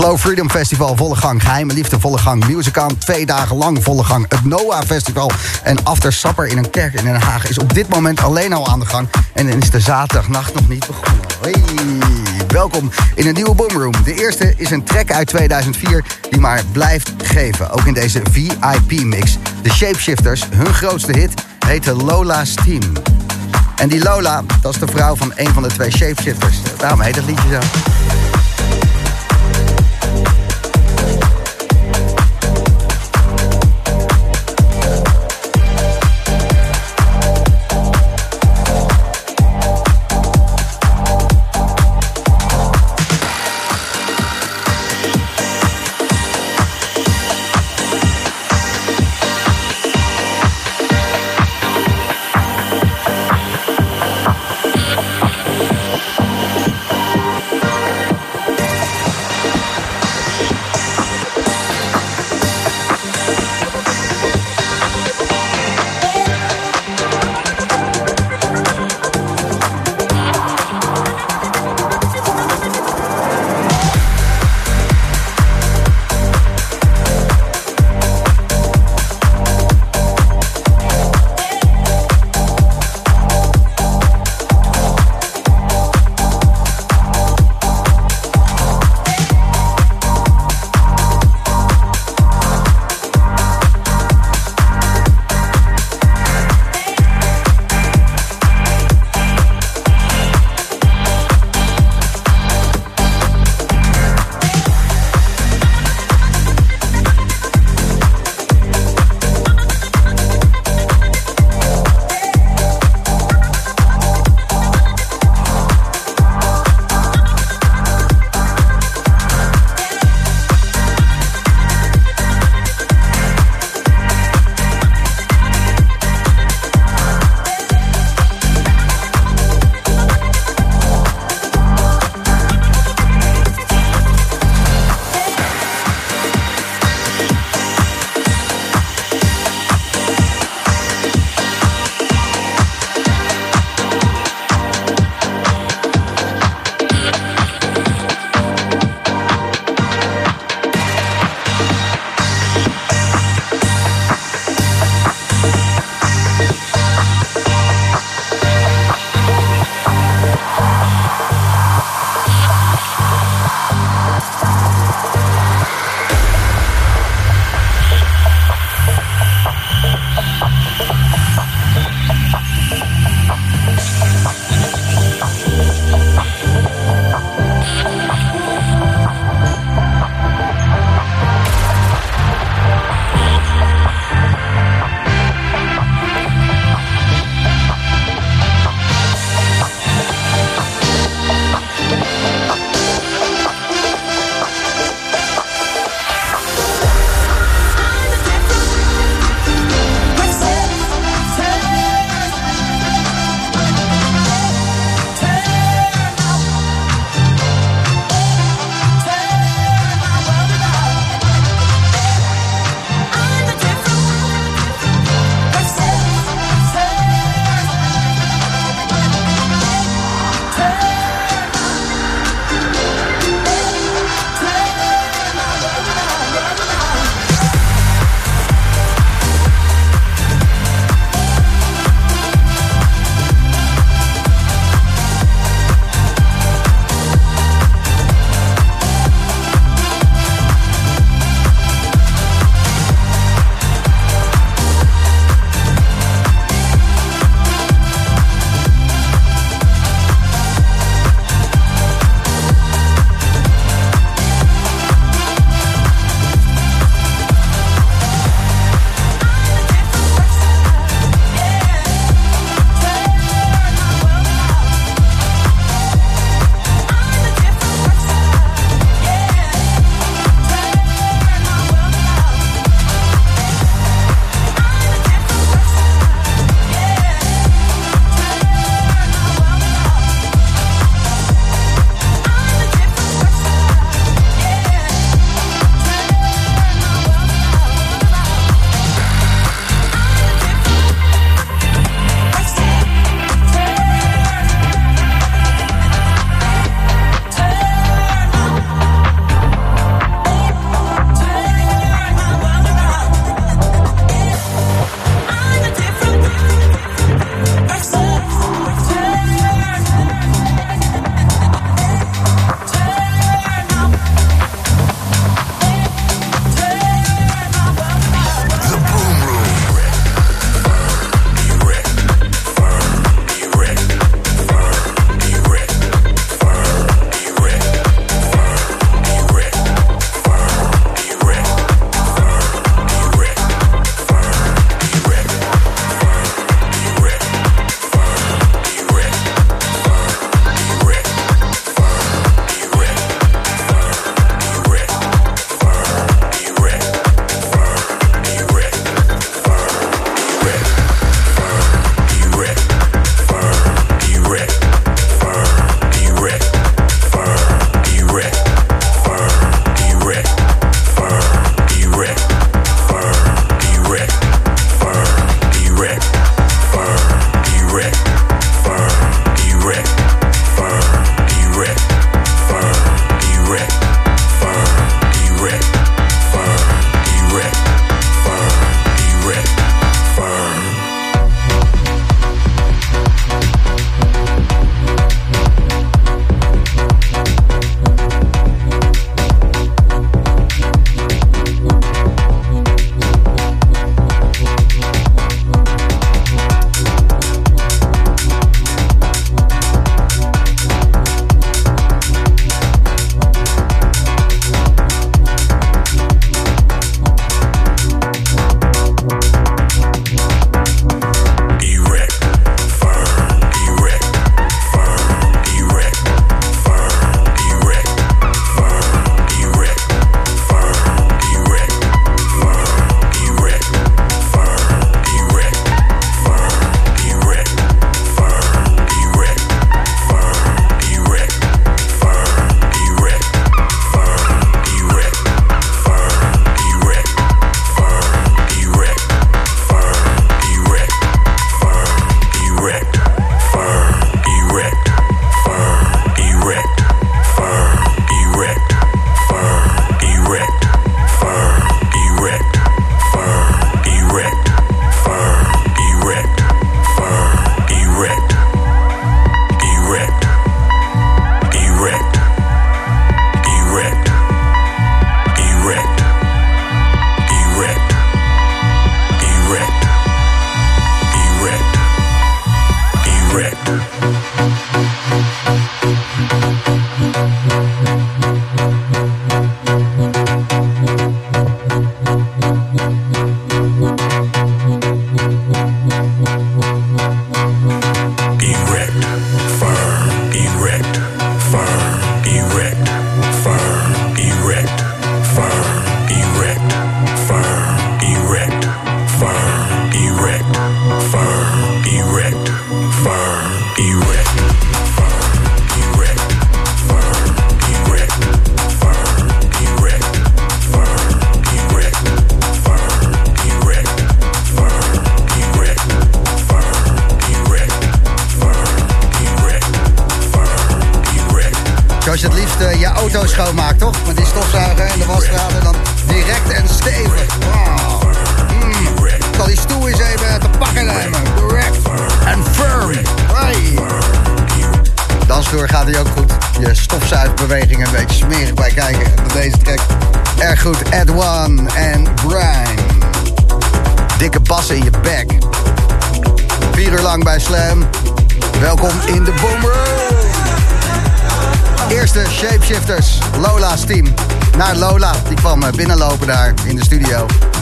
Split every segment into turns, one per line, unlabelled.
Flow Freedom Festival, volle gang. Geheime Liefde, volle gang. Musicant, twee dagen lang, volle gang. Het Noah Festival en After Supper in een kerk in Den Haag... is op dit moment alleen al aan de gang. En is de zaterdagnacht nog niet begonnen. Hey, welkom in een nieuwe Boomroom. De eerste is een track uit 2004 die maar blijft geven. Ook in deze VIP-mix. De Shapeshifters, hun grootste hit, heette Lola's Team. En die Lola, dat is de vrouw van een van de twee Shapeshifters. Daarom heet het liedje zo.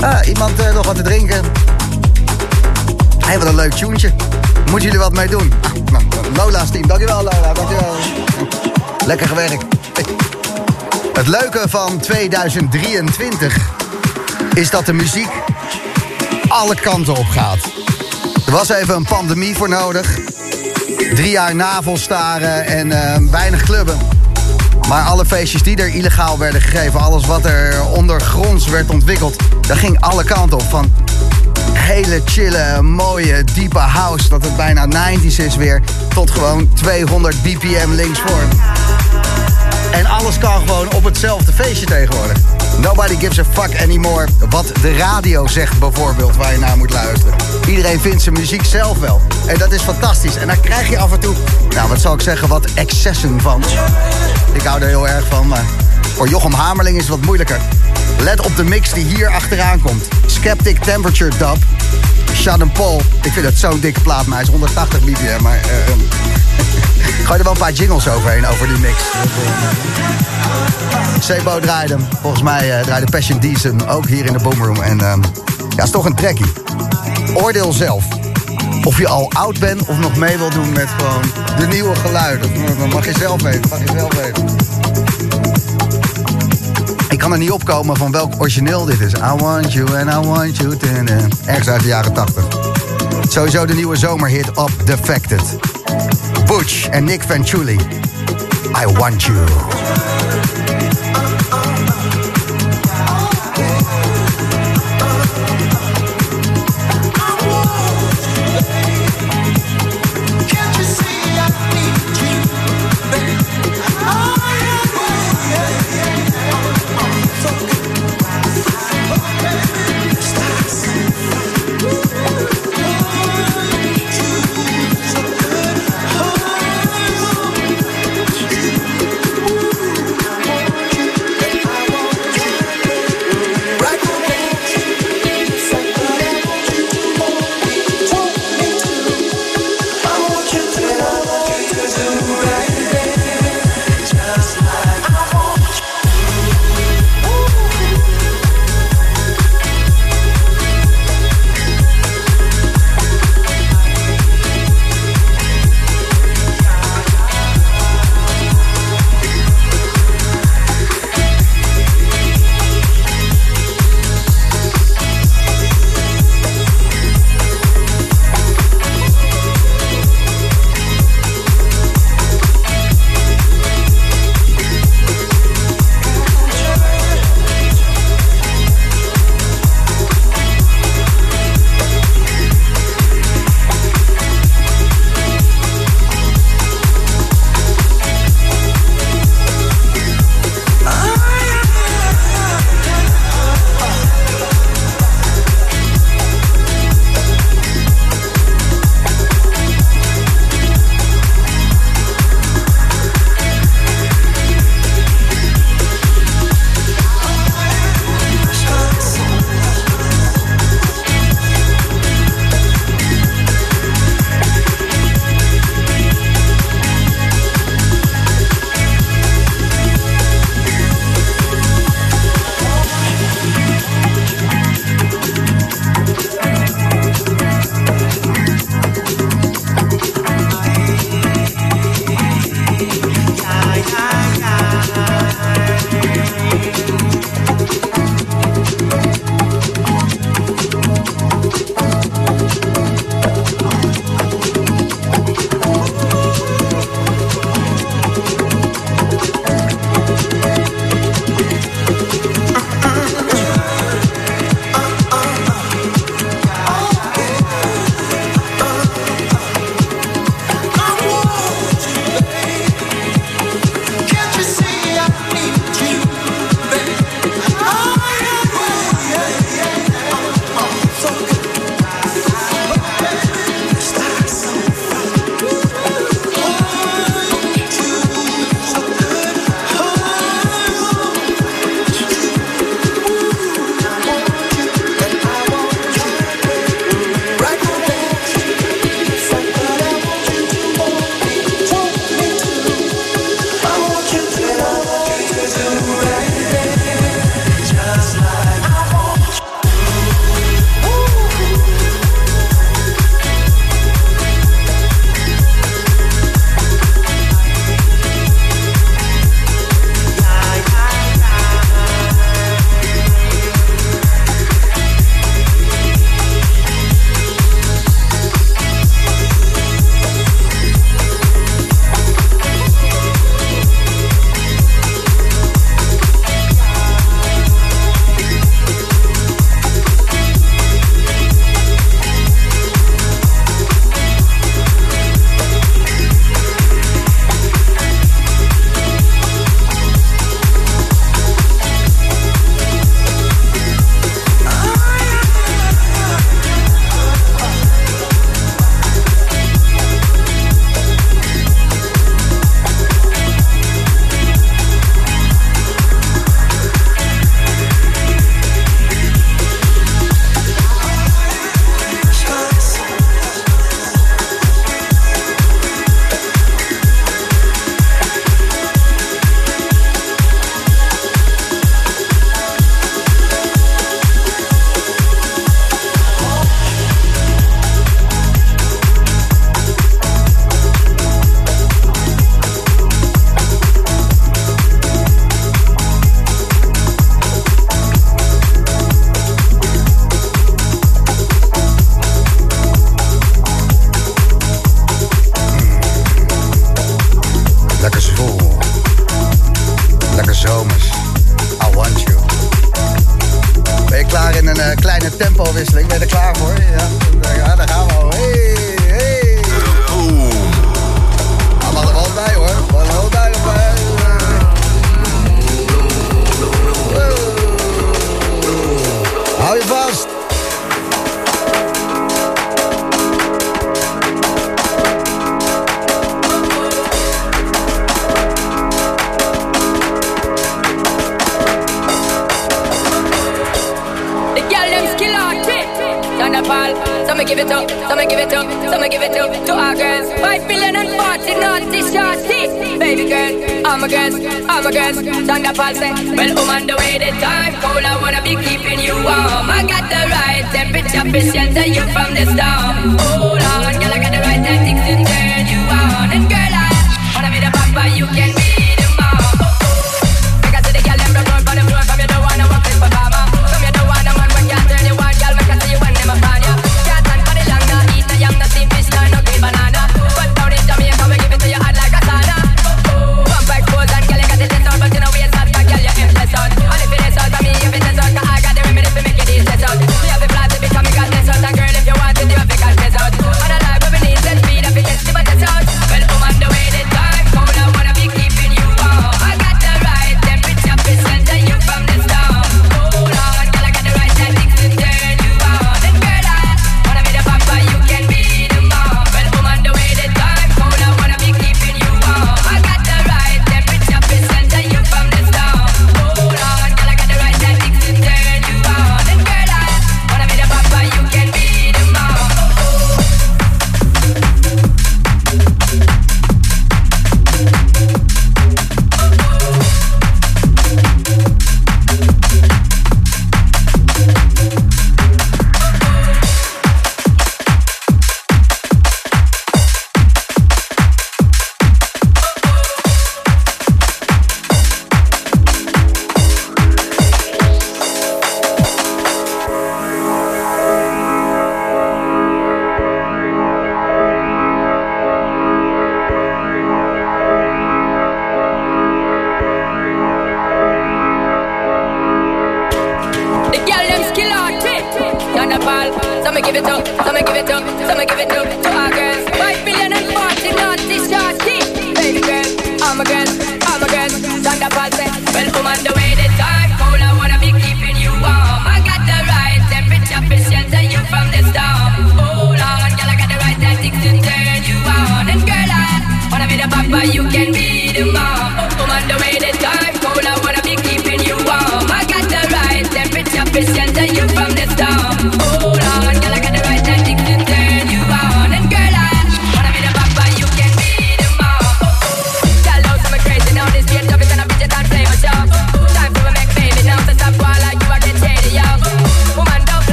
Ah, iemand uh, nog wat te drinken? Hij wat een leuk tuentje. Moeten jullie wat mee doen? Ah, nou, Lola's team, dankjewel Lola, dankjewel. Lekker gewerkt. Het leuke van 2023 is dat de muziek alle kanten op gaat. Er was even een pandemie voor nodig. Drie jaar navelstaren en uh, weinig clubben. Maar alle feestjes die er illegaal werden gegeven, alles wat er ondergronds werd ontwikkeld, dat ging alle kanten op. Van hele chille, mooie, diepe house, dat het bijna 90s is weer, tot gewoon 200 bpm linksvoor. En alles kan gewoon op hetzelfde feestje tegenwoordig. Nobody gives a fuck anymore wat de radio zegt bijvoorbeeld waar je naar moet luisteren. Iedereen vindt zijn muziek zelf wel. En dat is fantastisch. En daar krijg je af en toe, nou wat zal ik zeggen, wat excessen van. Ik hou er heel erg van, maar voor Jochem Hamerling is het wat moeilijker. Let op de mix die hier achteraan komt. Skeptic Temperature Dub. Shannon Paul. Ik vind het zo'n dikke plaat, maar hij is 180 bpm. Maar uh, gooi er wel een paar jingles overheen over die mix. Sebo draaide hem. Volgens mij uh, draaide Passion Decent ook hier in de Boomroom. En uh, ja, is toch een trekkie. Oordeel zelf. Of je al oud bent of nog mee wil doen met gewoon de nieuwe geluiden. Dat mag je zelf weten. Mag je zelf weten. Ik kan er niet opkomen van welk origineel dit is. I want you and I want you. Ergens uit de jaren 80. Sowieso de nieuwe zomerhit op Defected. Butch en Nick Venturi. I want you.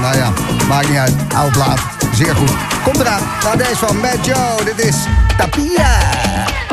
Nou ja, maakt niet uit. Oud plaat. Zeer goed. Komt eraan. Nou, deze van Matt Joe. Dit is Tapia.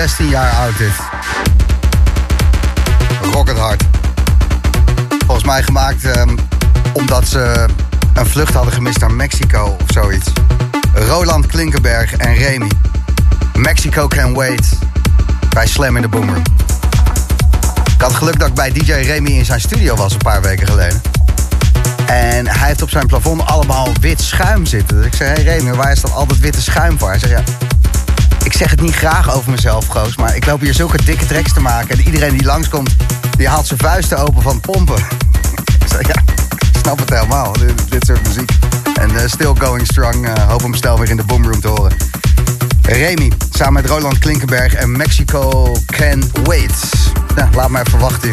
16 jaar oud dit. Rocket Hard. Volgens mij gemaakt um, omdat ze een vlucht hadden gemist naar Mexico of zoiets. Roland Klinkenberg en Remy. Mexico Can Wait. Bij Slam in de Boomer. Ik had geluk dat ik bij DJ Remy in zijn studio was een paar weken geleden. En hij heeft op zijn plafond allemaal wit schuim zitten. Dus ik zei, hey Remy, waar is dat altijd witte schuim voor? Hij zei, ja, ik zeg het niet graag over mezelf, Goos, maar ik loop hier zulke dikke tracks te maken. En iedereen die langskomt, die haalt zijn vuisten open van pompen. ja, ik snap het helemaal, dit, soort muziek. En uh, Still Going Strong, uh, hoop hem snel weer in de boomroom te horen. Remy, samen met Roland Klinkenberg en Mexico Can Wait. Ja, laat maar even wachten.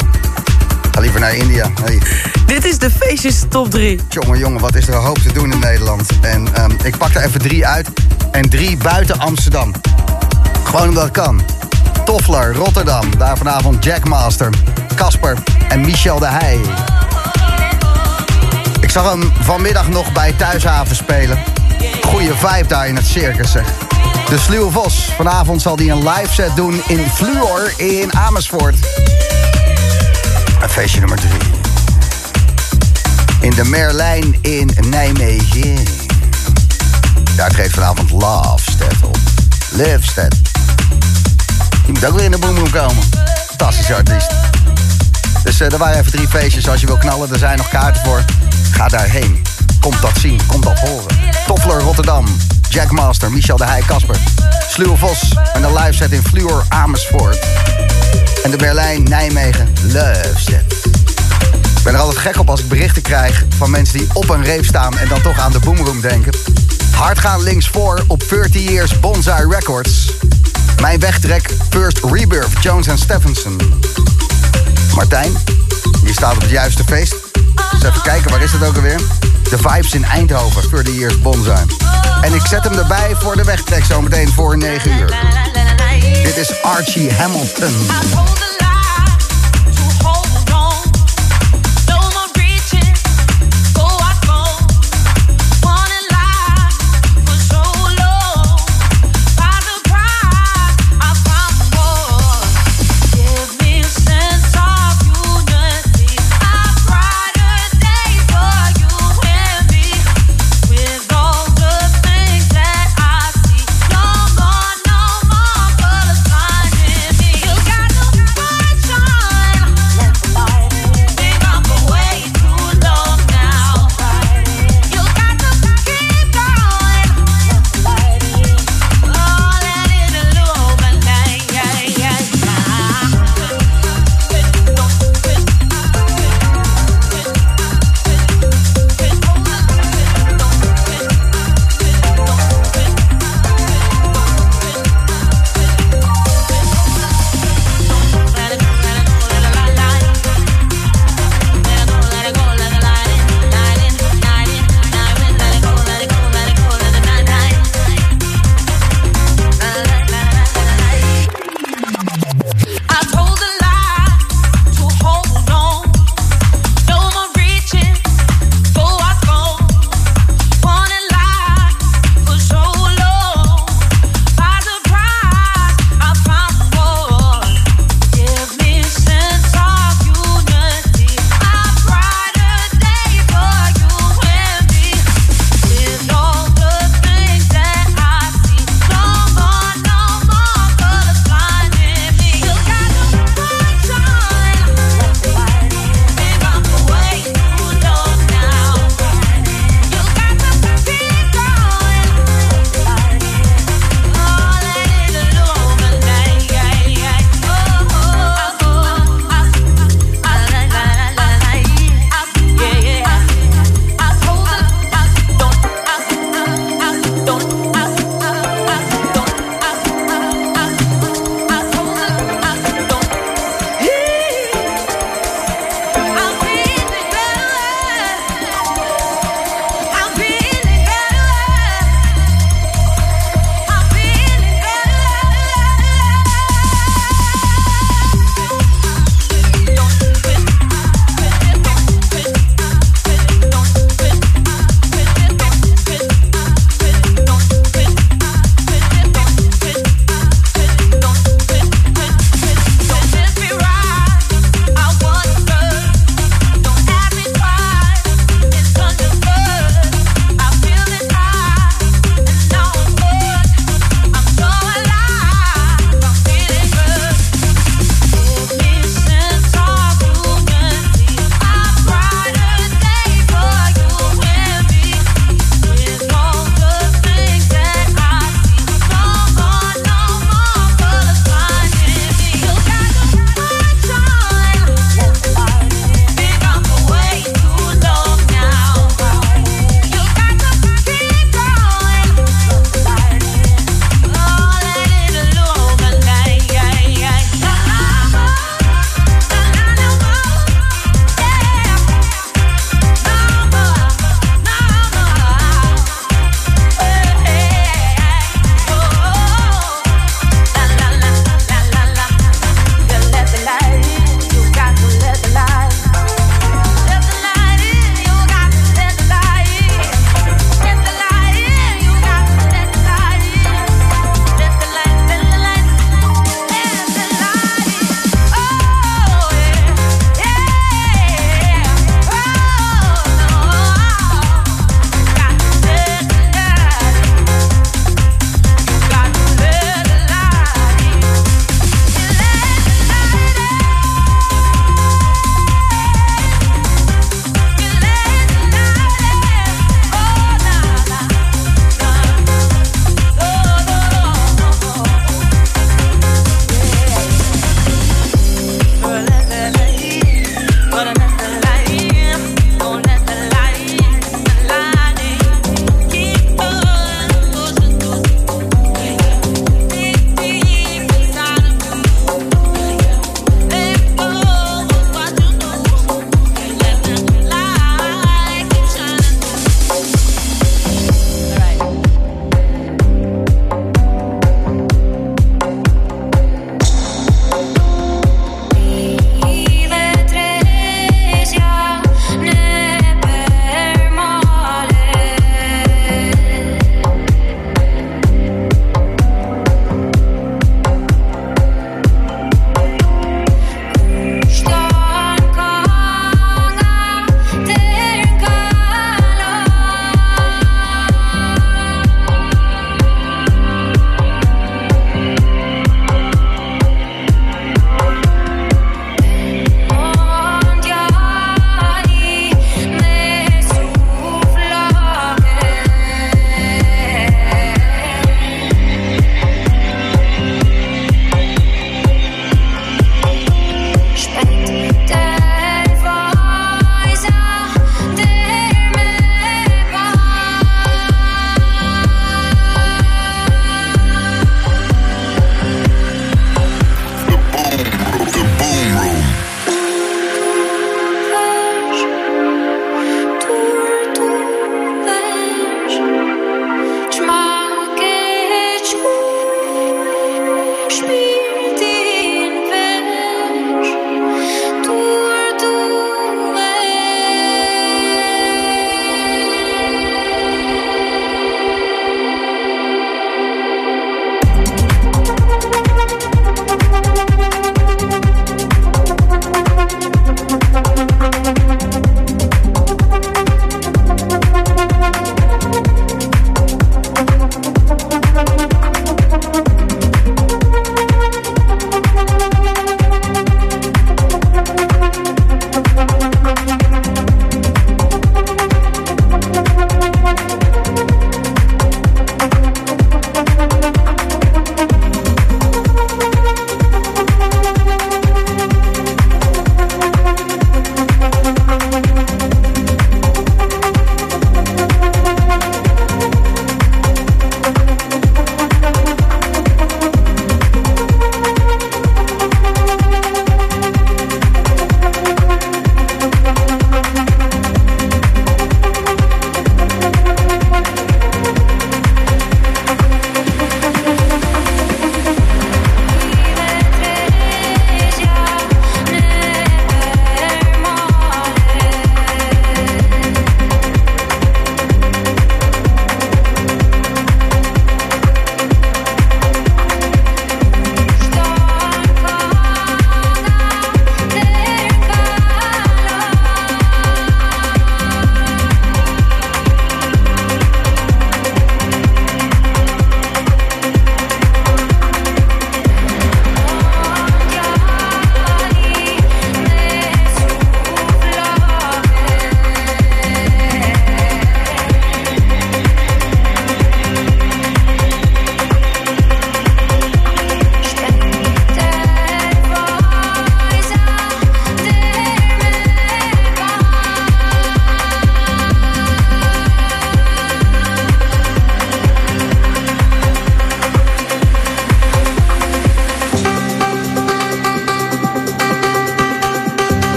Ga liever naar India. Hey.
Dit is de feestjes top 3.
Jongen, jongen, wat is er een hoop te doen in Nederland. En um, ik pak er even drie uit. En drie buiten Amsterdam. Gewoon omdat kan. Toffler, Rotterdam. Daar vanavond Jackmaster, Casper en Michel de Heij. Ik zag hem vanmiddag nog bij Thuishaven spelen. Goeie vibe daar in het circus, zeg. De Sluwe Vos. Vanavond zal hij een live set doen in Fluor in Amersfoort. Feestje nummer drie. In de Merlijn in Nijmegen. Daar treedt vanavond Lovestead op. Livestead. Die moet ook weer in de boomroom komen. Fantastische artiest. Dus uh, er waren even drie feestjes. Als je wil knallen, er zijn nog kaarten voor. Ga daarheen. Komt dat zien, komt dat horen. Toffler Rotterdam. Jackmaster, Michel de Heij, Kasper. Sluwe Vos en de live set in Fluor Amersfoort. En de Berlijn, Nijmegen, Love Set. Ik ben er altijd gek op als ik berichten krijg van mensen die op een reep staan en dan toch aan de boomroom denken. Hard gaan links voor op 30 Years Bonsai Records. Mijn wegtrek First Rebirth, Jones en Stephenson. Martijn, je staat op het juiste feest. Dus even kijken, waar is het ook alweer? De Vibes in Eindhoven, 30 Years Bonsai. En ik zet hem erbij voor de wegtrek zometeen voor 9 uur. Dit is Archie Hamilton.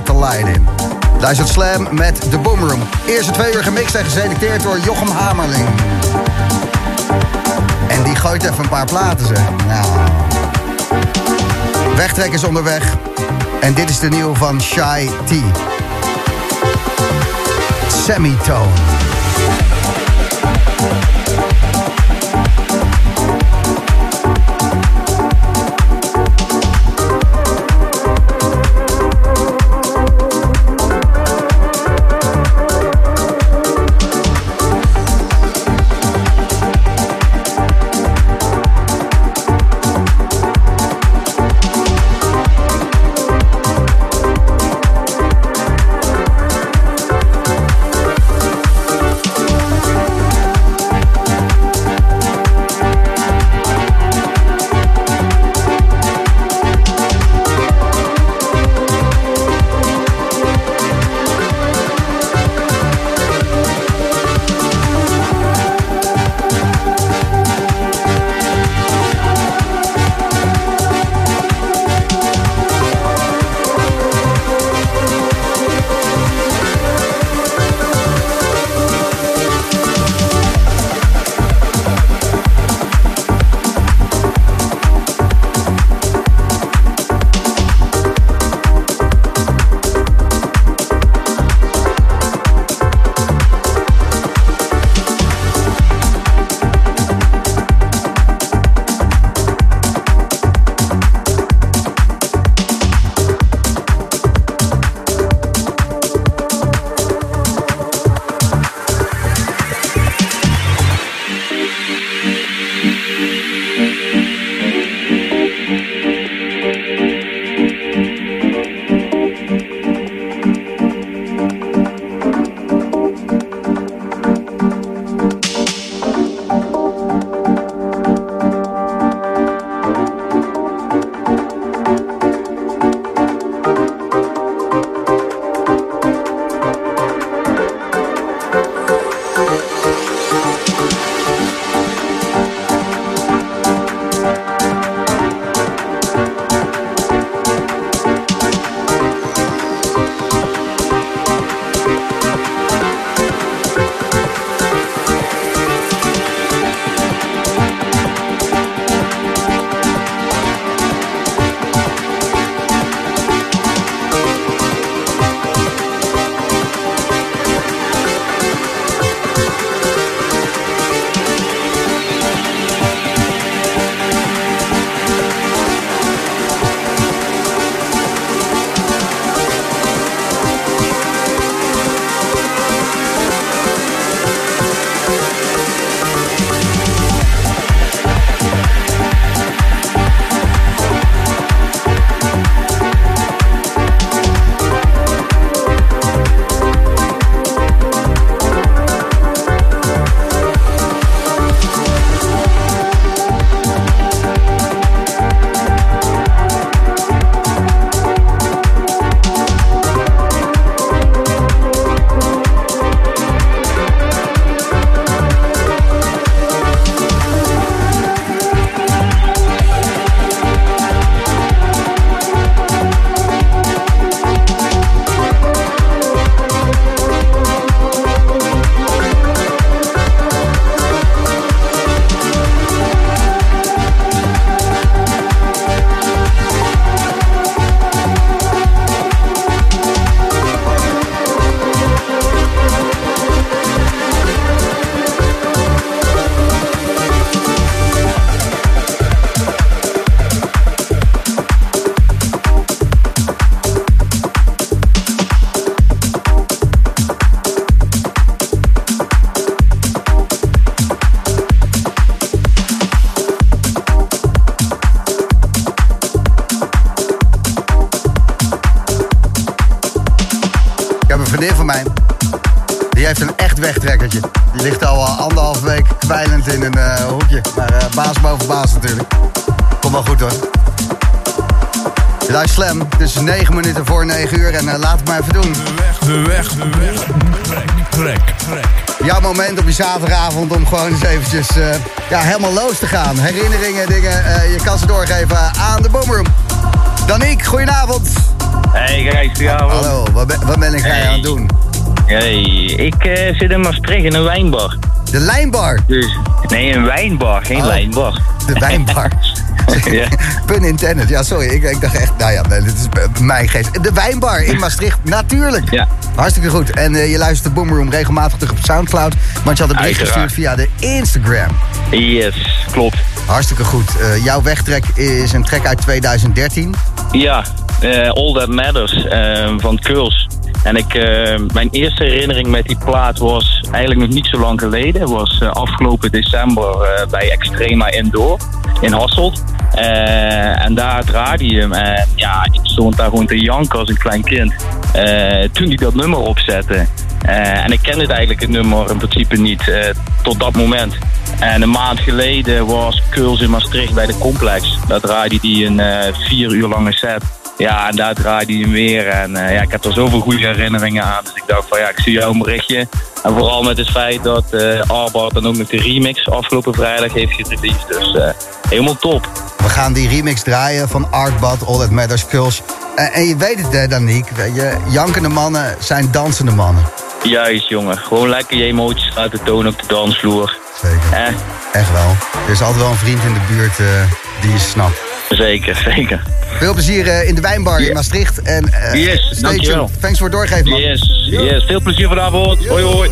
Let the Light In. Luistert Slam met The Boomroom. Eerste twee uur gemixt en geselecteerd door Jochem Hamerling. En die gooit even een paar platen, zeg. Nou. Wegtrek is onderweg. En dit is de nieuwe van Shy T. Semitone. Het is 9 minuten voor 9 uur en laat het maar even doen.
De weg, de weg, de weg. Trek, trek, trek.
Jouw moment op je zaterdagavond om gewoon eens eventjes ja, helemaal los te gaan. Herinneringen, dingen, je kan ze doorgeven aan de Boomroom. Daniek, goedenavond.
Hey, Gijs, goedenavond.
Hallo, wat ben, wat ben ik hey. aan het doen?
Hey, ik uh, zit in Maastricht in een wijnbar.
De lijnbar?
Dus, nee, een wijnbar, geen oh, lijnbar.
De wijnbar. ja. Pun intended. Ja, sorry. Ik, ik dacht echt, nou ja, nee, dit is mijn geest. De wijnbar in Maastricht, natuurlijk.
Ja.
Hartstikke goed. En uh, je luistert de Boomroom regelmatig terug op Soundcloud. Want je had een bericht gestuurd via de Instagram.
Yes, klopt.
Hartstikke goed. Uh, jouw wegtrek is een trek uit 2013.
Ja, uh, All That Matters van Curls. En ik, uh, mijn eerste herinnering met die plaat was eigenlijk nog niet zo lang geleden. Het was uh, afgelopen december uh, bij Extrema Indoor in Hasselt. En daar draaide hij hem. En ja, ik stond daar gewoon te janken als een klein kind. toen hij dat nummer opzette. en ik kende het eigenlijk het nummer in principe niet tot dat moment. En een maand geleden was Keuls in Maastricht bij de Complex. Daar draaide hij een vier uur lange set. Ja, en daar draaide hij hem weer. En ja, ik heb er zoveel goede herinneringen aan. Dus ik dacht van ja, ik zie een berichtje. En vooral met het feit dat uh, Arbart dan ook nog de remix afgelopen vrijdag heeft gereleased. Dus uh, helemaal top.
We gaan die remix draaien van Artbad, All That Matters, Kulls. en je weet het, uh, Daniek. Je, jankende mannen zijn dansende mannen.
Juist, jongen. Gewoon lekker je emoties laten tonen op de dansvloer.
Zeker. Echt wel. Er is altijd wel een vriend in de buurt die je snapt.
Zeker, zeker.
Veel plezier uh, in de wijnbar in Maastricht. En uh,
yes,
stay tuned. Thanks voor het doorgeven, man.
Yes, yes. Veel plezier vanavond. Hoi, hoi.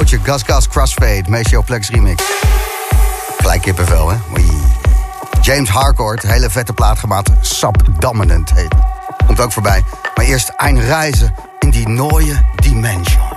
Oudje, Gas Gas, Crossfade, Maceo Plex remix. Gelijk kippenvel, hè? Oei. James Harcourt, hele vette plaat gemaakt. Dominant heet Komt ook voorbij. Maar eerst een reizen in die nieuwe dimension.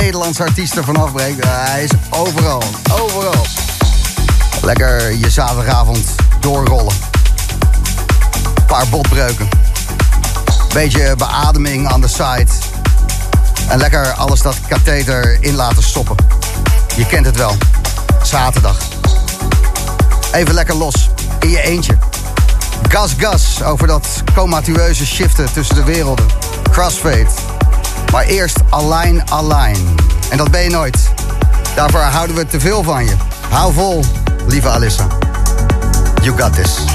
Nederlandse artiesten vanaf brengt. hij is overal, overal. Lekker je zaterdagavond doorrollen. Paar botbreuken. Beetje beademing aan de side. En lekker alles dat katheter in laten stoppen. Je kent het wel. Zaterdag. Even lekker los. In je eentje. Gas gas over dat comatueuze shiften tussen de werelden. Crossfade. Maar eerst Align Align. En dat ben je nooit. Daarvoor houden we te veel van je. Hou vol, lieve Alissa. You got this.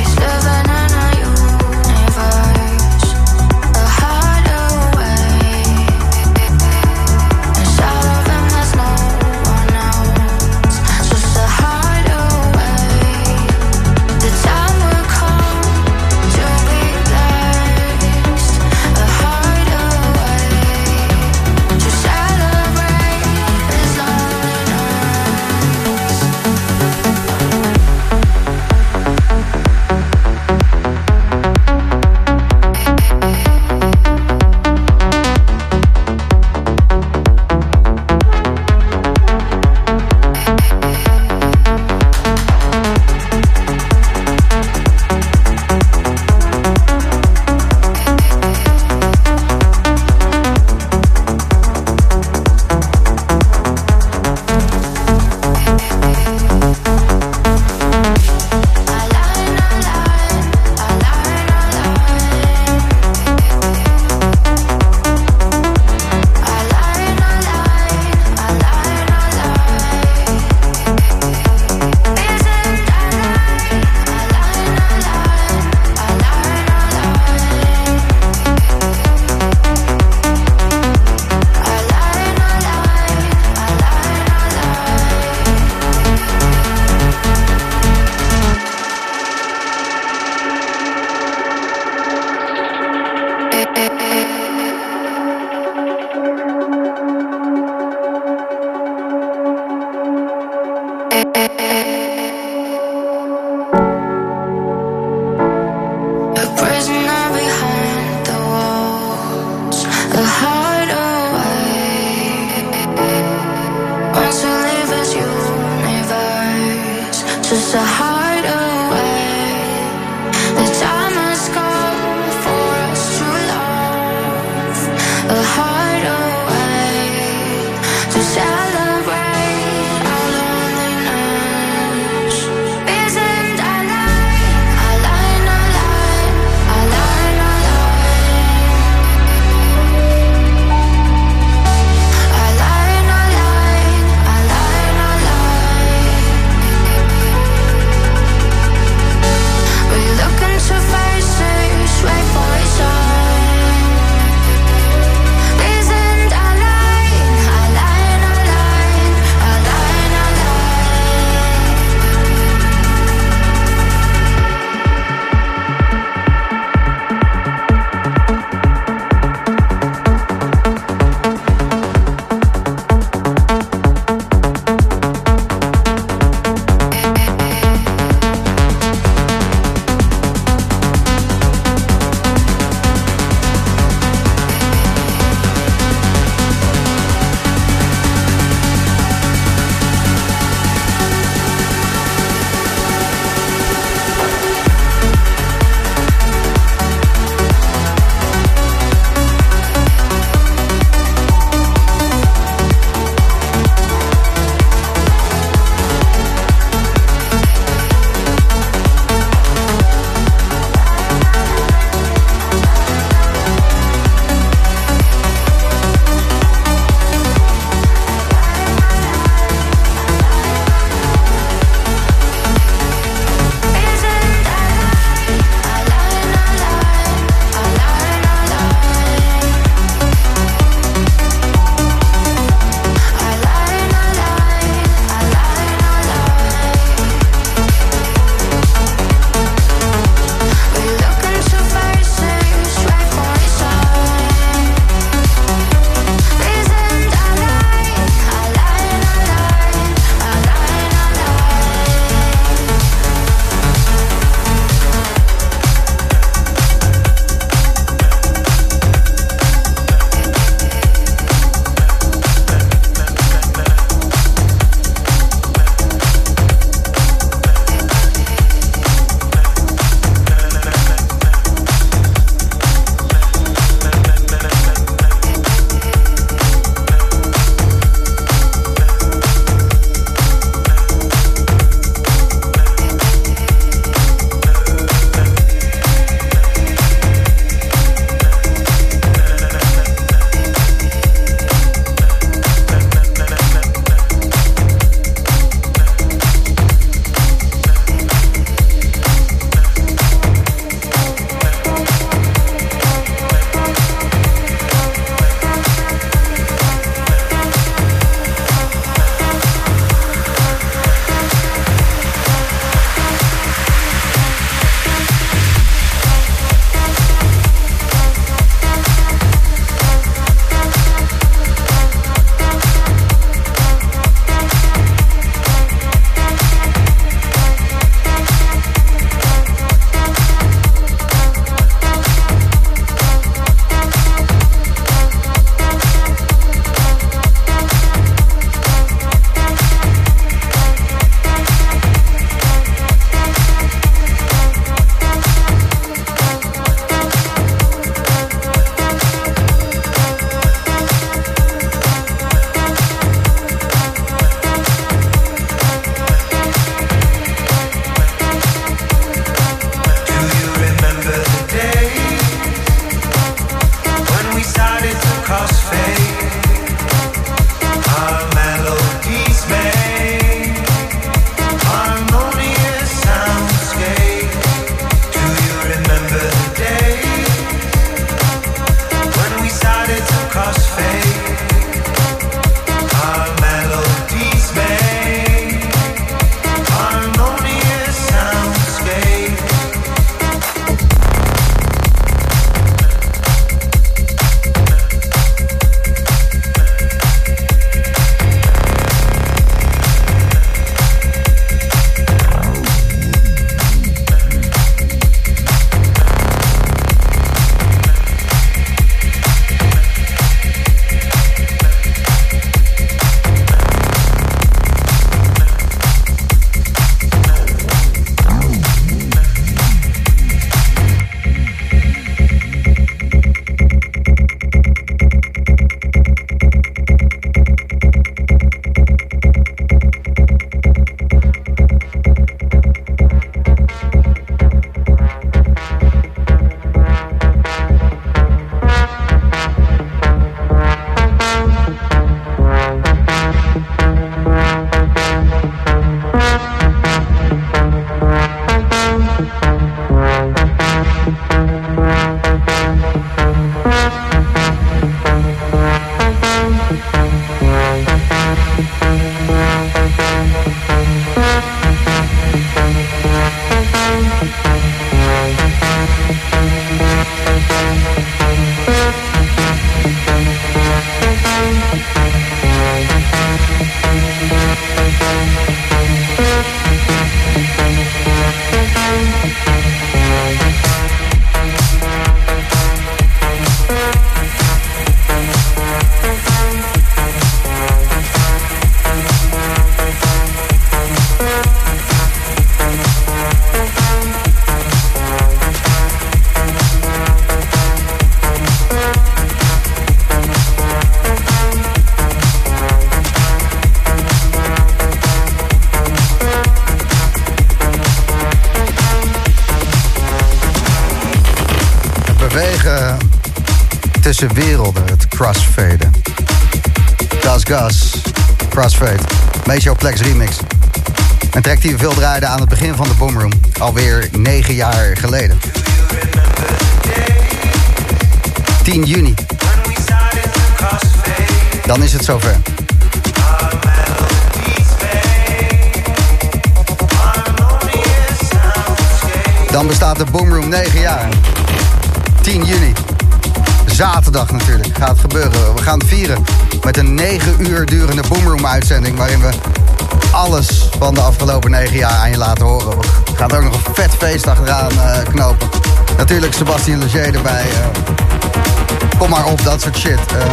Tussen werelden, het crossfaden. Gas Gas, Crossfade, Major Plex Remix. Een track die veel draaiden aan het begin van de Boomroom, alweer negen jaar geleden. 10 juni. Dan is het zover. Dan bestaat de Boomroom 9 jaar. 10 juni. Zaterdag natuurlijk gaat het gebeuren. We gaan het vieren met een 9 uur durende Boomroom uitzending... waarin we alles van de afgelopen 9 jaar aan je laten horen. We gaan er ook nog een vet feest achteraan uh, knopen. Natuurlijk Sebastian Leger erbij. Uh, kom maar op, dat soort shit. Uh,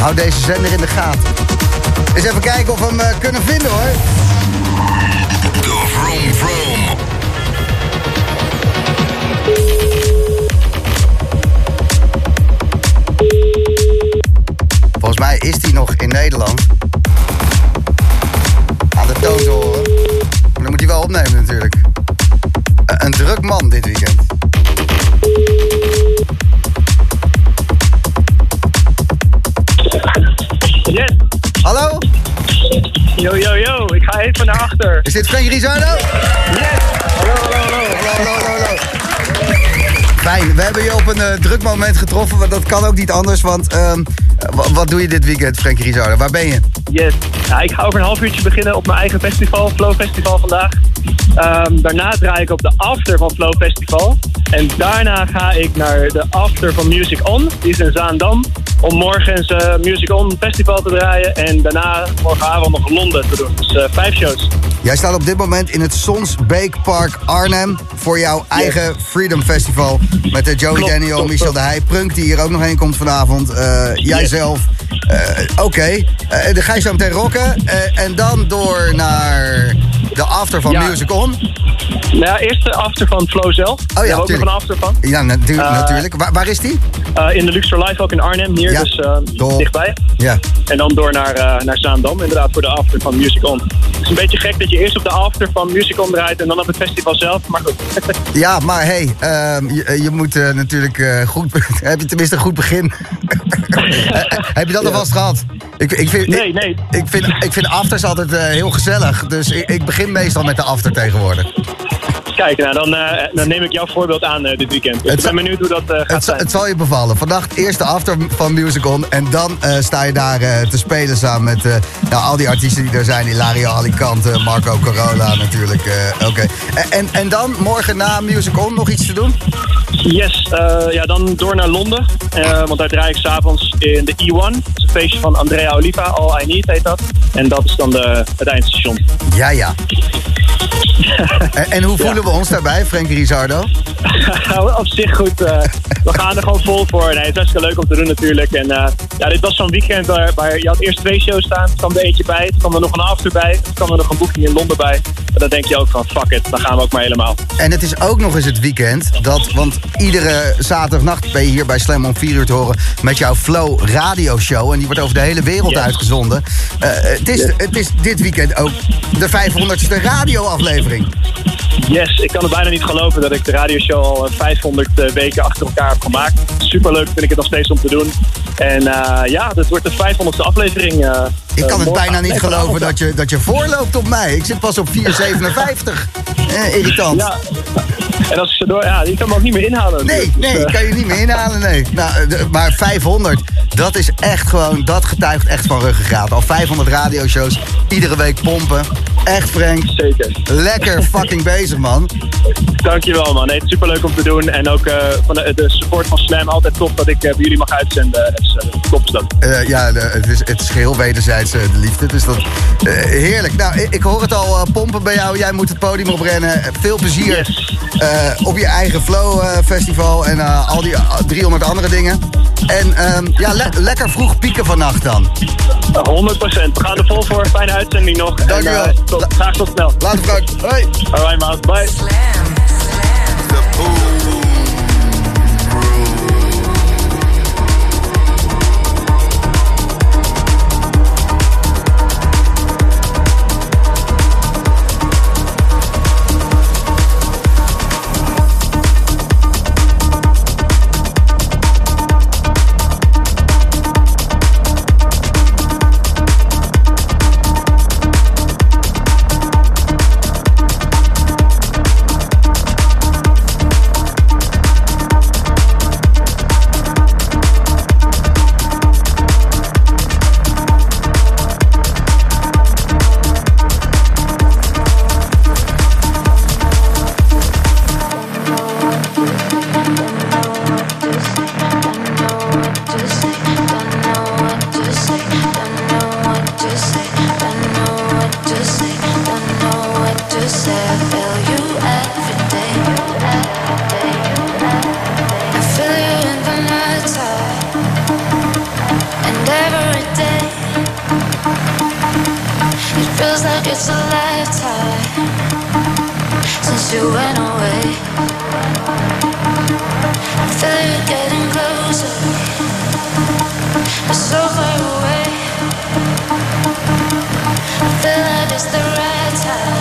hou deze zender in de gaten. Eens even kijken of we hem uh, kunnen vinden hoor. Volgens mij is hij nog in Nederland. Aan de toon te horen. Maar dan moet hij wel opnemen natuurlijk. Uh, een druk man dit weekend.
Yes.
Hallo?
Yo, yo, yo. Ik ga even naar achter.
Is dit Frank Rizardo?
Yes. Hallo, hallo, hallo.
Hallo, hallo, hallo. Fijn, we hebben je op een uh, druk moment getroffen, maar dat kan ook niet anders. Want uh, wat doe je dit weekend, Frank Rizardo? Waar ben je?
Yes. Ja, ik ga over een half uurtje beginnen op mijn eigen festival, Flow Festival vandaag. Um, daarna draai ik op de after van Flow Festival. En daarna ga ik naar de after van Music On. Die is in Zaandam. Om morgens uh, Music On Festival te draaien. En daarna morgenavond nog Londen te doen. Dus uh, vijf shows.
Jij staat op dit moment in het Sonsbeek Park Arnhem. Voor jouw eigen. Freedom Festival. Met de Joey klopt, Daniel, klopt, Michel klopt. de Heij, Prunk die hier ook nog heen komt vanavond. Uh, jijzelf. Yes. Oké. Okay. dan ga je zo meteen rocken. en dan door naar de after van
ja.
Music On.
Nou ja, eerst de after van Flow zelf.
Oh ja,
ook nog een after van.
Ja, natu uh, natuurlijk. Waar, waar, is die?
Uh, in de Luxor Live ook in Arnhem, hier,
ja,
dus uh, dichtbij.
Ja.
En dan door naar, naar Zaandam, inderdaad, voor de after van Music On. Het is een beetje gek dat je eerst op de after van Music On draait en dan op het festival zelf, maar goed.
ja, maar hey, ehm, je, je, moet natuurlijk goed... heb je tenminste een goed begin? heb je dat ja. alvast gehad? Ik, ik vind,
nee, nee.
Ik, ik, vind, ik vind afters altijd heel gezellig, dus ik, ik begin meestal met de after tegenwoordig.
Kijk, nou, dan, uh, dan neem ik jouw voorbeeld aan uh, dit weekend. Dus ik ben benieuwd hoe dat uh, gaat
het,
zijn.
Het zal je bevallen. Vannacht eerst de after van Music On. En dan sta je daar te spelen samen met nou, al die artiesten die er zijn. Hilario Alicante, Marco Corolla natuurlijk. Oké. Okay. En, en dan morgen na Music On nog iets te doen?
Yes, ja, dan door naar Londen. want daar draai ik s'avonds in de E1. Dat is een feestje van Andrea Oliva, All I Need heet dat. En dat is dan de, het eindstation.
Ja, ja. en, en, hoe voelen. We ons daarbij, Frank Rizardo?
Op zich goed. Uh, we gaan er gewoon vol voor. Nee, het is hartstikke leuk om te doen natuurlijk. En uh, ja, dit was zo'n weekend waar, waar, je had eerst twee shows staan. Er kwam er eentje bij. Er kwam er nog een after bij. Er kwam er nog een boeking in Londen bij. En dan denk je ook van fuck it, dan gaan we ook maar helemaal.
En het is ook nog eens het weekend dat, want iedere zaterdagnacht ben je hier bij Slam om 4 uur te horen met jouw Flow radioshow. En die wordt over de hele wereld yes. uitgezonden. Uh, het, is, yes. het is dit weekend ook de 500ste radioaflevering.
Yes, ik kan het bijna niet geloven dat ik de radioshow al 500 uh, weken achter elkaar heb gemaakt. Superleuk vind ik het nog steeds om te doen. En uh, ja, dit wordt de 500ste aflevering.
Ik kan het bijna niet geloven dat je, dat je voorloopt op mij. Ik zit pas op 4,57. eh, irritant.
Ja. En als ik ze door... Ja, die kan me ook niet meer inhalen.
Nee, nee, dus, kan je niet meer inhalen, nee. Nou, de, maar 500, dat is echt gewoon... Dat getuigt echt van ruggengraat. Al 500 radioshows, iedere week pompen. Echt, Frank.
Zeker.
Lekker fucking bezig, man.
Dankjewel, man. Nee, het is superleuk om te doen. En ook uh, van de, de, support van Slam. Altijd tof dat ik uh, bij jullie mag uitzenden. Dus uh, top is dat.
ja, de, het, is, het is geheel wederzijds de liefde. Dus dat heerlijk. Nou, ik, ik, hoor het al pompen bij jou. Jij moet het podium oprennen. Veel plezier
yes.
op je eigen Flow Festival. En al die 300 andere dingen. En um, ja, le lekker vroeg pieken vannacht dan.
100%. We gaan er vol voor. Fijne uitzending nog.
Dankjewel.
En, tot, graag tot snel.
Later Frank. Hoi.
Alright man. Bye.
like it's
a lifetime since you went away. I feel you getting closer, but so far away. I feel like it's the right time.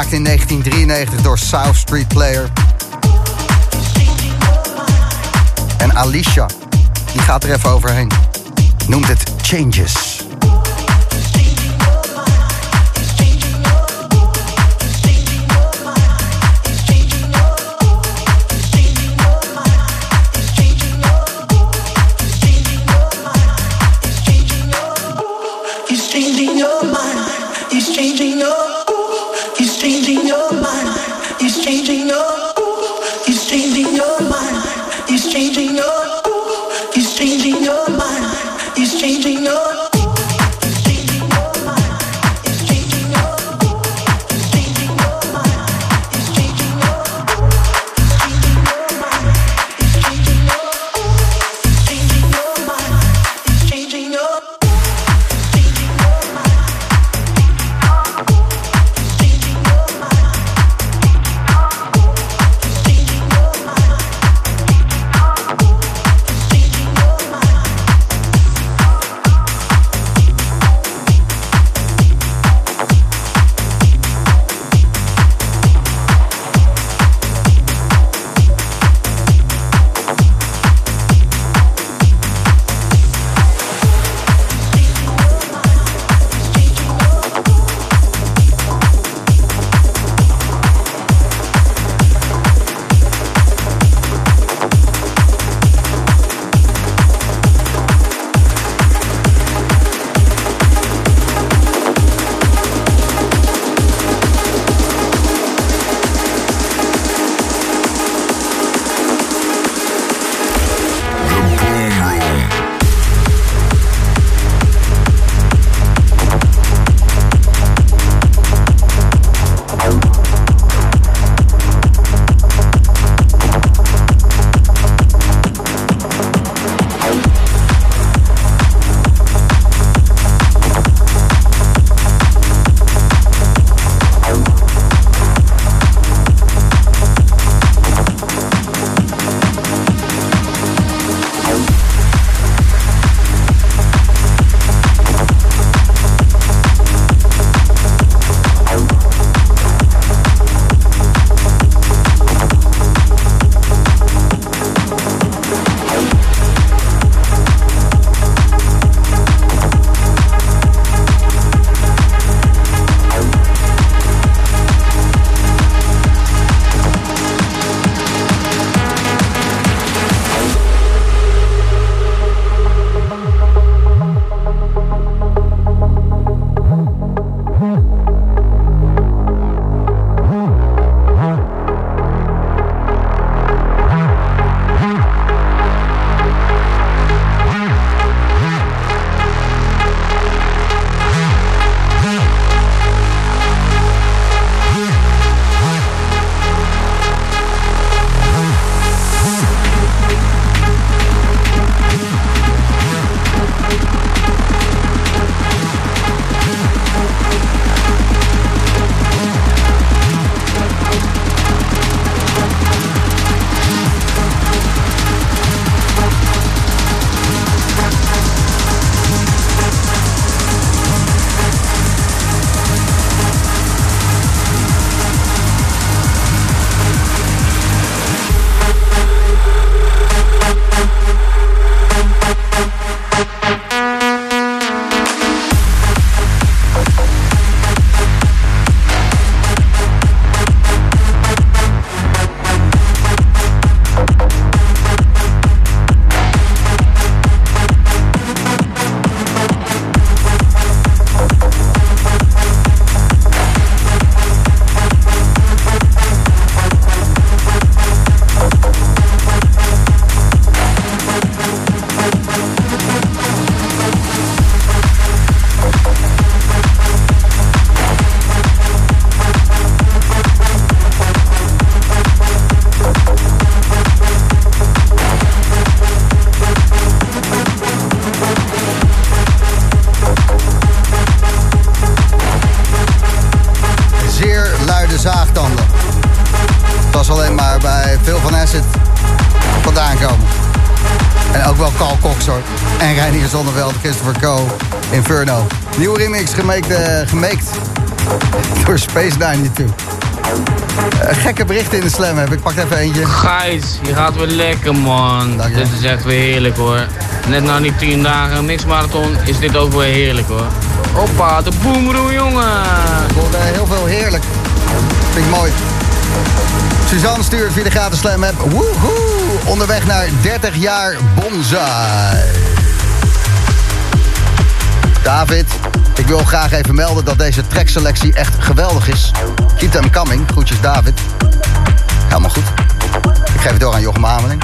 Gemaakt in 1993 door South Street Player. En Alicia, die gaat er even overheen. Noemt het Changes.
Gemaked, uh, gemaked door Space 92. Uh, gekke berichten in de slam heb ik. Pak even eentje.
Gijs, je gaat weer lekker man.
Dank je.
Dit is echt weer heerlijk hoor. Net na die 10 dagen mixmarathon is dit ook weer heerlijk hoor. Hoppa, de boomroe jongen.
Ik hoorde heel veel heerlijk. Vind ik mooi. Suzanne stuurt via de gratis slam app. Woehoe! Onderweg naar 30 jaar bonsai. David, ik wil graag even melden dat deze trackselectie echt geweldig is. Keep them coming. Groetjes David. Helemaal goed. Ik geef het door aan Jochem Ameling.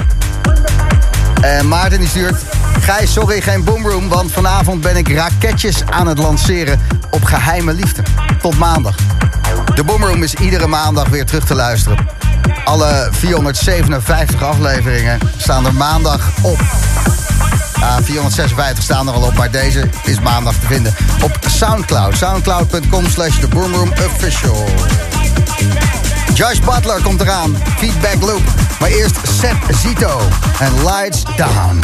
En Maarten die stuurt... Gijs, sorry, geen boomroom, want vanavond ben ik raketjes aan het lanceren op geheime liefde. Tot maandag. De boomroom is iedere maandag weer terug te luisteren. Alle 457 afleveringen staan er maandag op. Ja, 456 staan er al op, maar deze is maandag te vinden op Soundcloud. Soundcloud.com slash The Official. Josh Butler komt eraan. Feedback Loop. Maar eerst Seth Zito en Lights Down.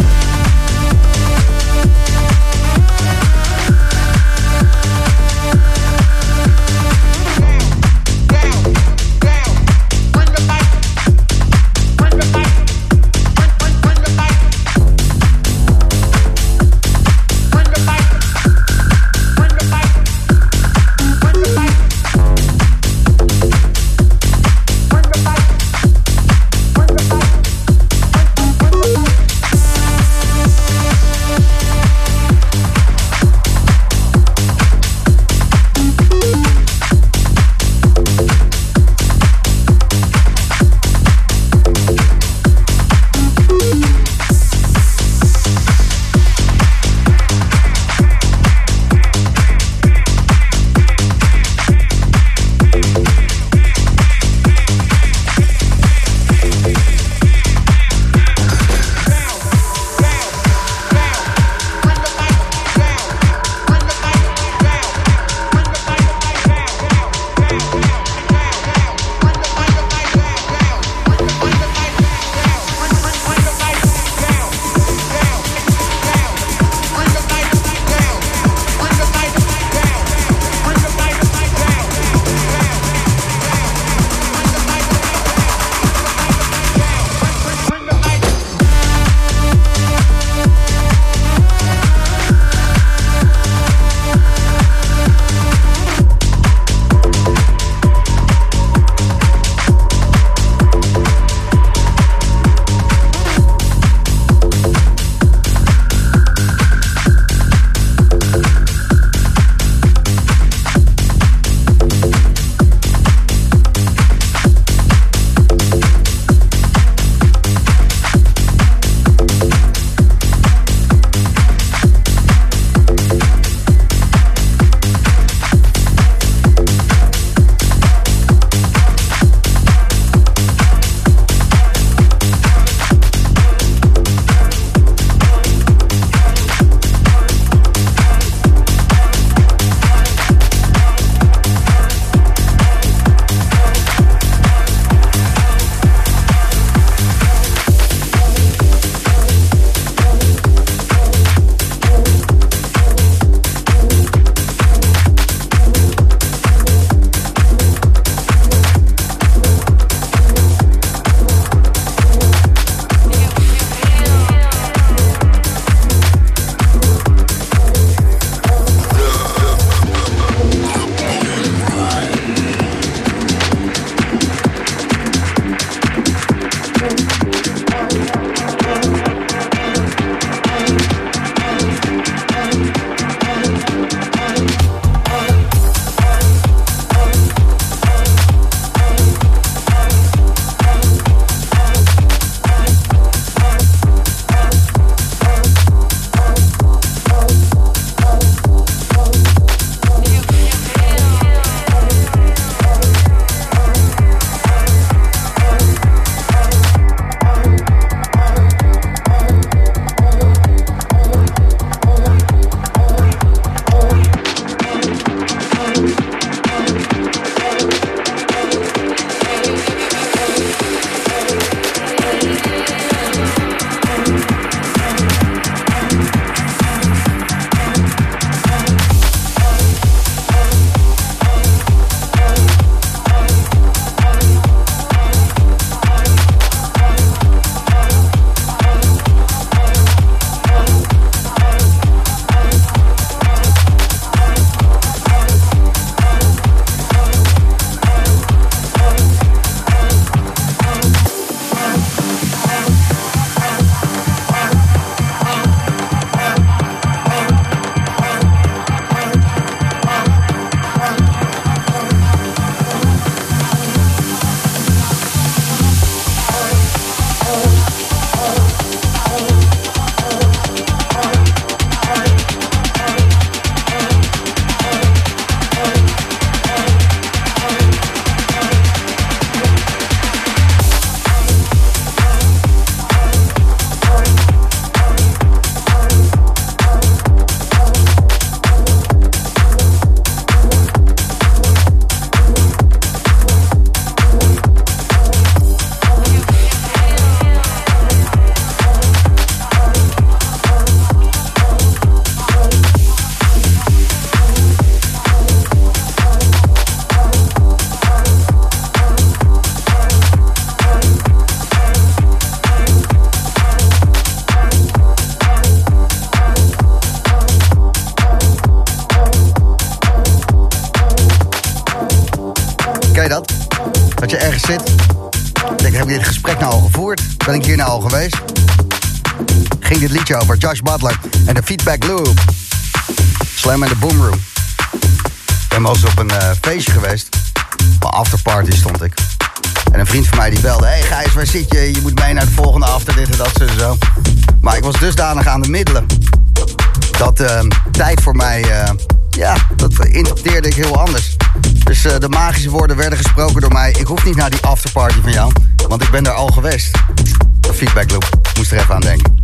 En de Feedback Loop. Slam in de Boom Room. Ik ben wel eens op een uh, feestje geweest. Op een afterparty stond ik. En een vriend van mij die belde... Hey Gijs, waar zit je? Je moet mee naar de volgende after, dit en dat, zo zo. Maar ik was dusdanig aan de middelen... dat uh, tijd voor mij... Uh, ja, dat interpreteerde ik heel anders. Dus uh, de magische woorden werden gesproken door mij. Ik hoef niet naar die afterparty van jou, want ik ben daar al geweest. De feedback loop, moest er even aan denken.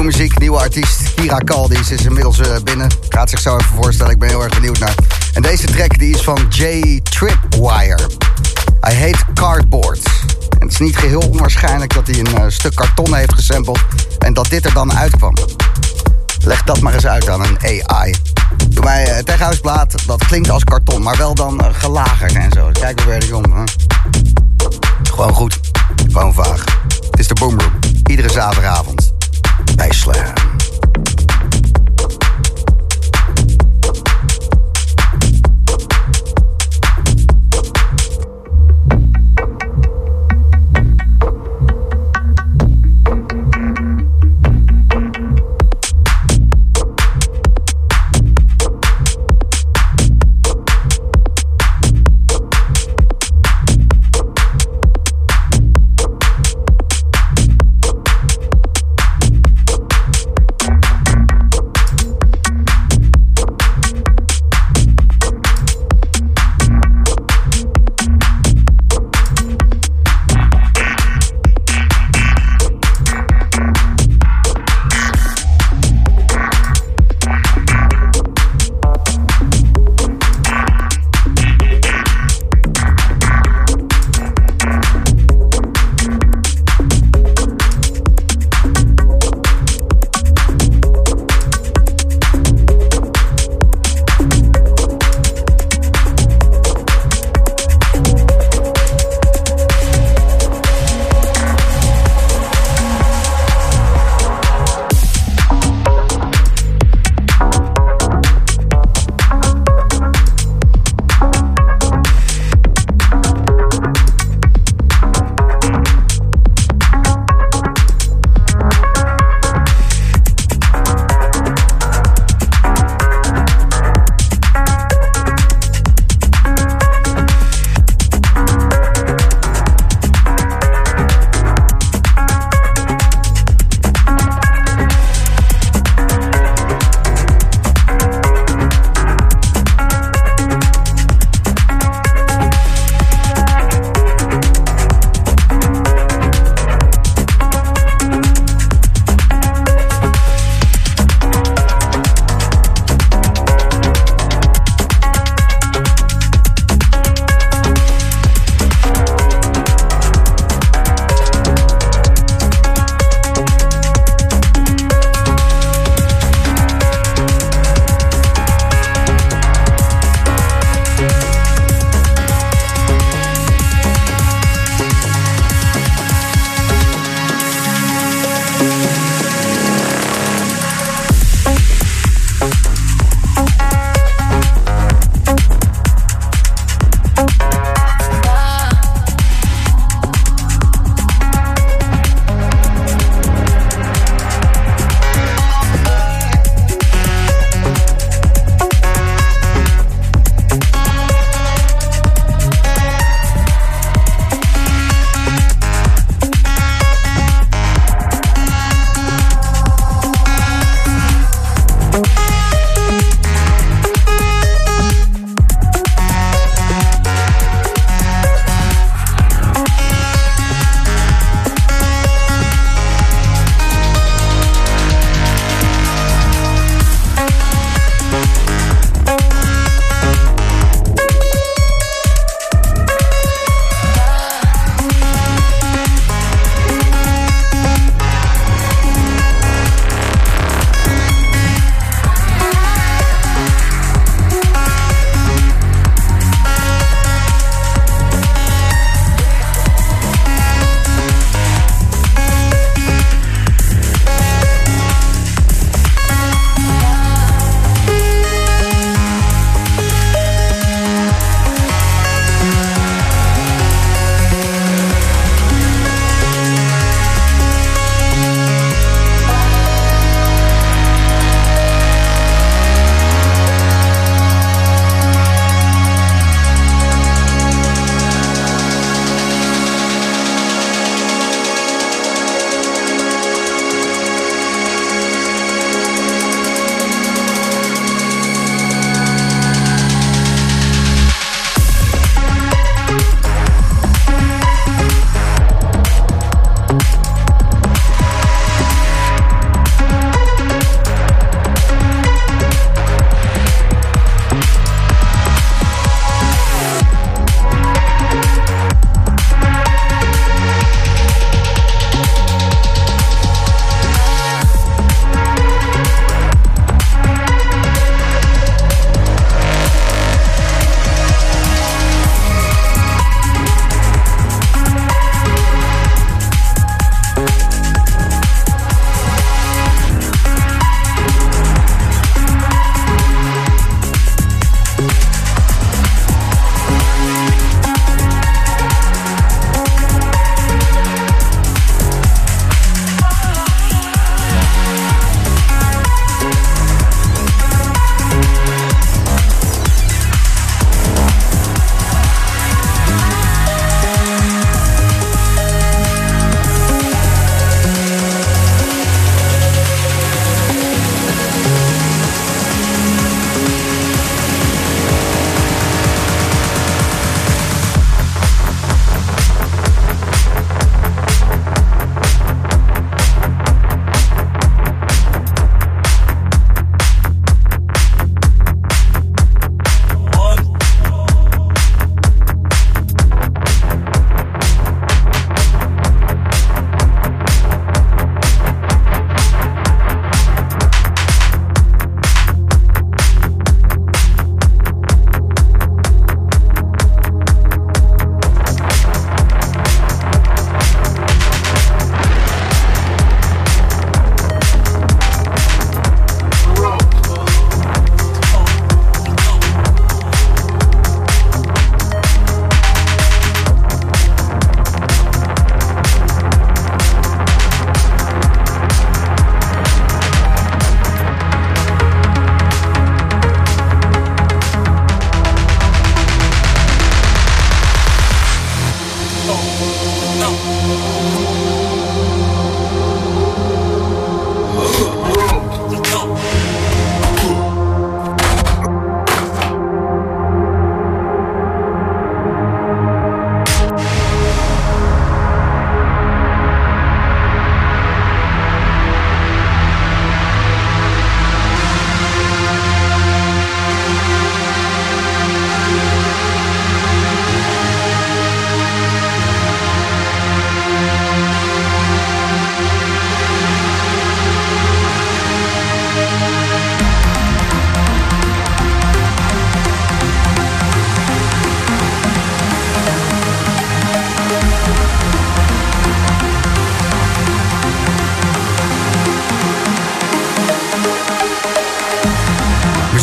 Nieuwe muziek, nieuwe artiest. Kira Kaldis is inmiddels uh, binnen. Gaat zich zo even voorstellen, ik ben heel erg benieuwd naar. En deze track die is van Jay Tripwire. Hij heet Cardboard. En het is niet geheel onwaarschijnlijk dat hij een uh, stuk karton heeft gesampled... en dat dit er dan uitkwam. Leg dat maar eens uit aan een AI. Doe mij uh, tegenhuisplaat, dat klinkt als karton, maar wel dan gelagerd en zo. Kijk hoe weer om. Hè? Gewoon goed, gewoon vaag. Het is de Boomroom, iedere zaterdagavond bij.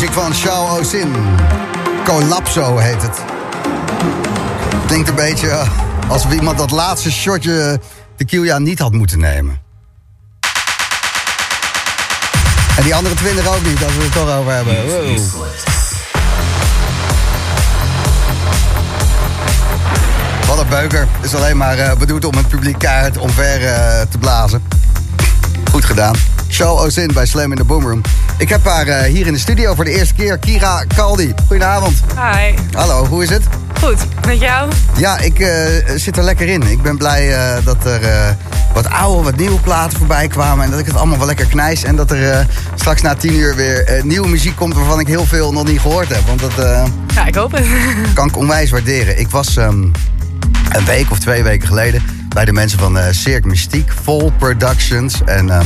Van Shao Osin. Collapso heet het. Klinkt een beetje eh, alsof iemand dat laatste shotje tequila niet had moeten nemen. En die andere twintig ook niet, als we het toch over hebben. Wow. Wat een beuker. Is alleen maar eh, bedoeld om het publiek keihard omver eh, te blazen. Goed gedaan. Show Ozin bij Slam in the Boomroom. Ik heb haar eh, hier in de studio voor de eerste keer, Kira Kaldi. Goedenavond.
Hi.
Hallo, hoe is het?
Goed, met jou?
Ja, ik eh, zit er lekker in. Ik ben blij eh, dat er wat oude, wat nieuwe platen voorbij kwamen. En dat ik het allemaal wel lekker knijs. En dat er straks na tien uur weer nieuwe muziek komt waarvan ik heel veel nog niet gehoord heb. Want dat
Ja, ik hoop het.
kan ik onwijs waarderen. Ik was ehm, een week of twee weken geleden bij de mensen van Cirque Mystiek, Vol Productions. En ehm,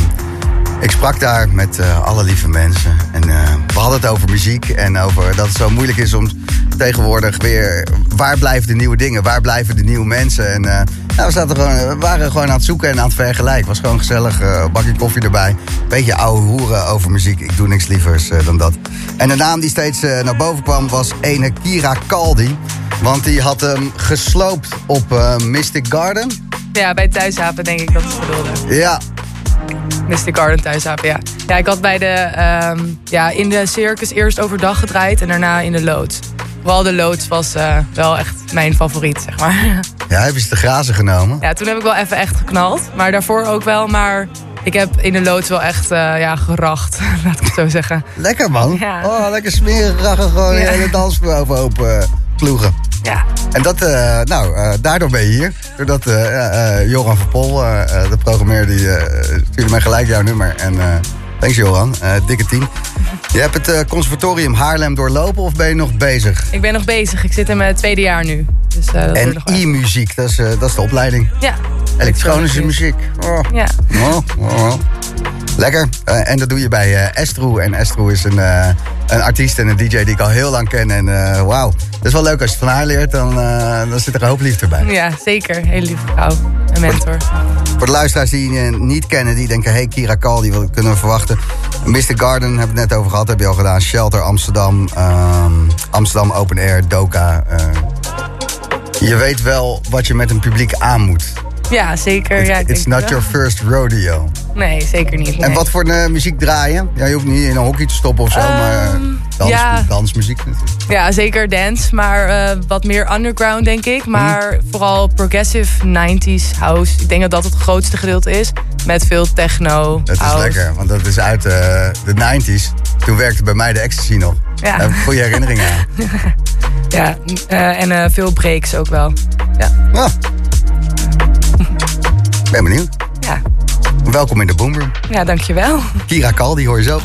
ik sprak daar met eh, alle lieve mensen. En eh, we hadden het over muziek en over dat het zo moeilijk is om tegenwoordig weer... Waar blijven de nieuwe dingen? Waar blijven de nieuwe mensen? En eh, nou, we, zaten gewoon, we waren gewoon aan het zoeken en aan het vergelijken. Het was gewoon gezellig, bakje koffie erbij. Beetje ouwe hoeren over muziek. Ik doe niks lievers dan dat. En de naam die steeds naar boven kwam was ene Kira Kaldi. Want die had hem gesloopt op Mystic Garden.
Ja, bij Thuishaven denk ik dat het bedoelde.
Ja,
Mystic Garden Thuishaven, ja. Ja, ik had bij de, ehm, ja, in de circus eerst overdag gedraaid en daarna in de loods. Vooral de loods was eh, wel echt mijn favoriet, zeg maar.
ja hebben ze te grazen genomen.
Ja, toen heb ik wel even echt geknald. Maar daarvoor ook wel, maar ik heb in de loods wel echt eh, ja, geracht, laat ik het zo zeggen.
Lekker man.
Ja.
Oh, lekker smerig. Gewoon
Ja.
de dansvloer eh, ploegen.
Ja,
En dat, eh, nou, eh, daardoor ben je hier. Doordat eh, Joran van Pol, de programmeur, die stuurde mij gelijk jouw nummer. En thanks Joran, Eh, dikke tien. Je hebt het eh, conservatorium Haarlem doorlopen of ben je nog bezig?
ik ben nog bezig. Ik zit in mijn tweede jaar nu. Dus, eh,
En e-muziek, dat, is, dat is de opleiding.
Ja.
Elektronische muziek. Oh.
Ja.
Oh, oh, oh. Lekker. En dat doe je bij Estro. En Estro is een, een artiest en een DJ die ik al heel lang ken. En wauw, dat is wel leuk als je het van haar leert. Dan, dan zit er een hoop liefde bij.
Ja, zeker. Hele lieve vrouw. Een mentor.
Voor de luisteraars die je niet kennen, die denken... hey, Kira Kaldi, wat kunnen we verwachten? Mr. Garden hebben we het net over gehad, heb je al gedaan. Shelter, Amsterdam, ehm, Amsterdam Open Air, Doka. eh. je weet wel wat je met een publiek aan moet.
Ja, zeker. Ja, ik
It's not your first rodeo.
Nee, zeker niet.
En wat voor eh, muziek draaien? Ja, je hoeft niet in een hockey te stoppen of zo, maar eh, dans,
ja.
dansmuziek natuurlijk.
Ja, zeker dance. Maar eh, wat meer underground, denk ik. Maar
Mhm.
vooral progressive 90s house. Ik denk dat dat het grootste gedeelte is. Met veel techno,
Dat is
house.
lekker, want dat is uit eh, de 90s. Toen werkte bij mij de ecstasy nog.
Ja.
Daar heb ik goede herinneringen aan.
Ja, eh, en veel breaks ook wel. Ja.
Ah. Ben benieuwd.
Ja.
Welkom in de Boomroom.
ja, dankjewel.
Kira Kal, die hoor je zo.